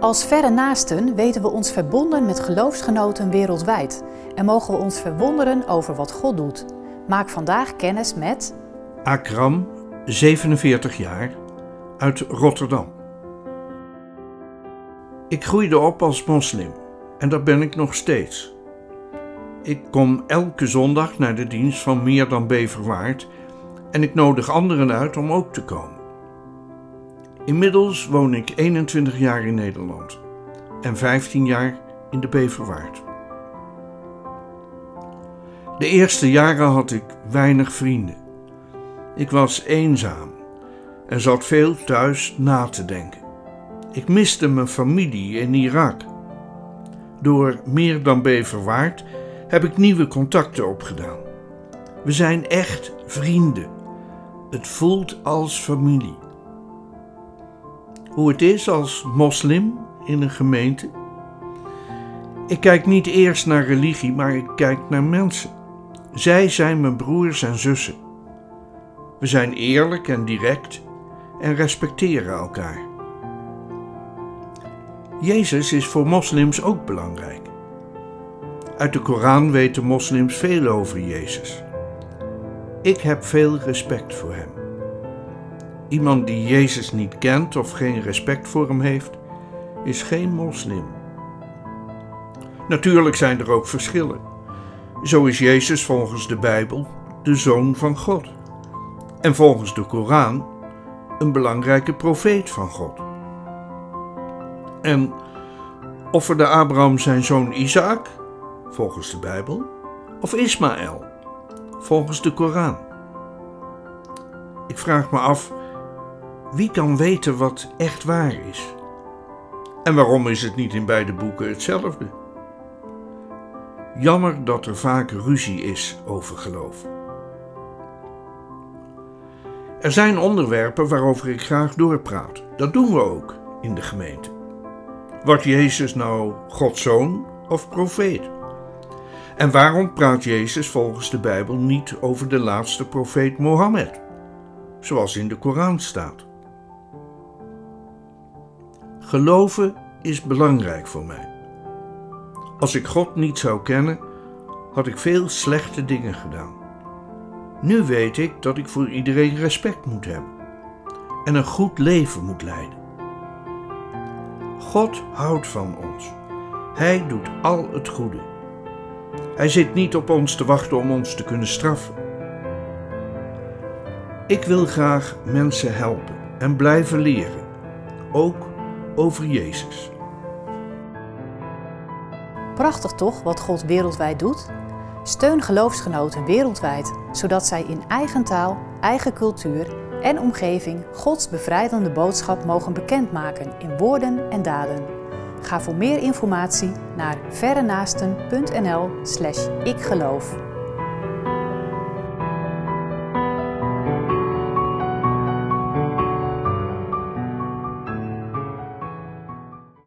Als verre naasten weten we ons verbonden met geloofsgenoten wereldwijd en mogen we ons verwonderen over wat God doet. Maak vandaag kennis met Akram, 47 jaar, uit Rotterdam. Ik groeide op als moslim en dat ben ik nog steeds. Ik kom elke zondag naar de dienst van Meer dan Beverwaard en ik nodig anderen uit om ook te komen. Inmiddels woon ik 21 jaar in Nederland en 15 jaar in de Beverwaard. De eerste jaren had ik weinig vrienden. Ik was eenzaam en zat veel thuis na te denken. Ik miste mijn familie in Irak. Door meer dan Beverwaard heb ik nieuwe contacten opgedaan. We zijn echt vrienden. Het voelt als familie. Hoe het is als moslim in een gemeente? Ik kijk niet eerst naar religie, maar ik kijk naar mensen. Zij zijn mijn broers en zussen. We zijn eerlijk en direct en respecteren elkaar. Jezus is voor moslims ook belangrijk. Uit de Koran weten moslims veel over Jezus. Ik heb veel respect voor hem. Iemand die Jezus niet kent of geen respect voor hem heeft, is geen moslim. Natuurlijk zijn er ook verschillen. Zo is Jezus volgens de Bijbel de zoon van God. En volgens de Koran een belangrijke profeet van God. En offerde Abraham zijn zoon Isaac, volgens de Bijbel, of Ismaël, volgens de Koran? Ik vraag me af, wie kan weten wat echt waar is? En waarom is het niet in beide boeken hetzelfde? Jammer dat er vaak ruzie is over geloof. Er zijn onderwerpen waarover ik graag doorpraat. Dat doen we ook in de gemeente. Wordt Jezus nou Gods zoon of profeet? En waarom praat Jezus volgens de Bijbel niet over de laatste profeet Mohammed, zoals in de Koran staat? Geloven is belangrijk voor mij. Als ik God niet zou kennen, had ik veel slechte dingen gedaan. Nu weet ik dat ik voor iedereen respect moet hebben en een goed leven moet leiden. God houdt van ons. Hij doet al het goede. Hij zit niet op ons te wachten om ons te kunnen straffen. Ik wil graag mensen helpen en blijven leren, ook over Jezus. Prachtig toch wat God wereldwijd doet? Steun geloofsgenoten wereldwijd, zodat zij in eigen taal, eigen cultuur en omgeving Gods bevrijdende boodschap mogen bekendmaken in woorden en daden. Ga voor meer informatie naar verrenaasten.nl/ikgeloof.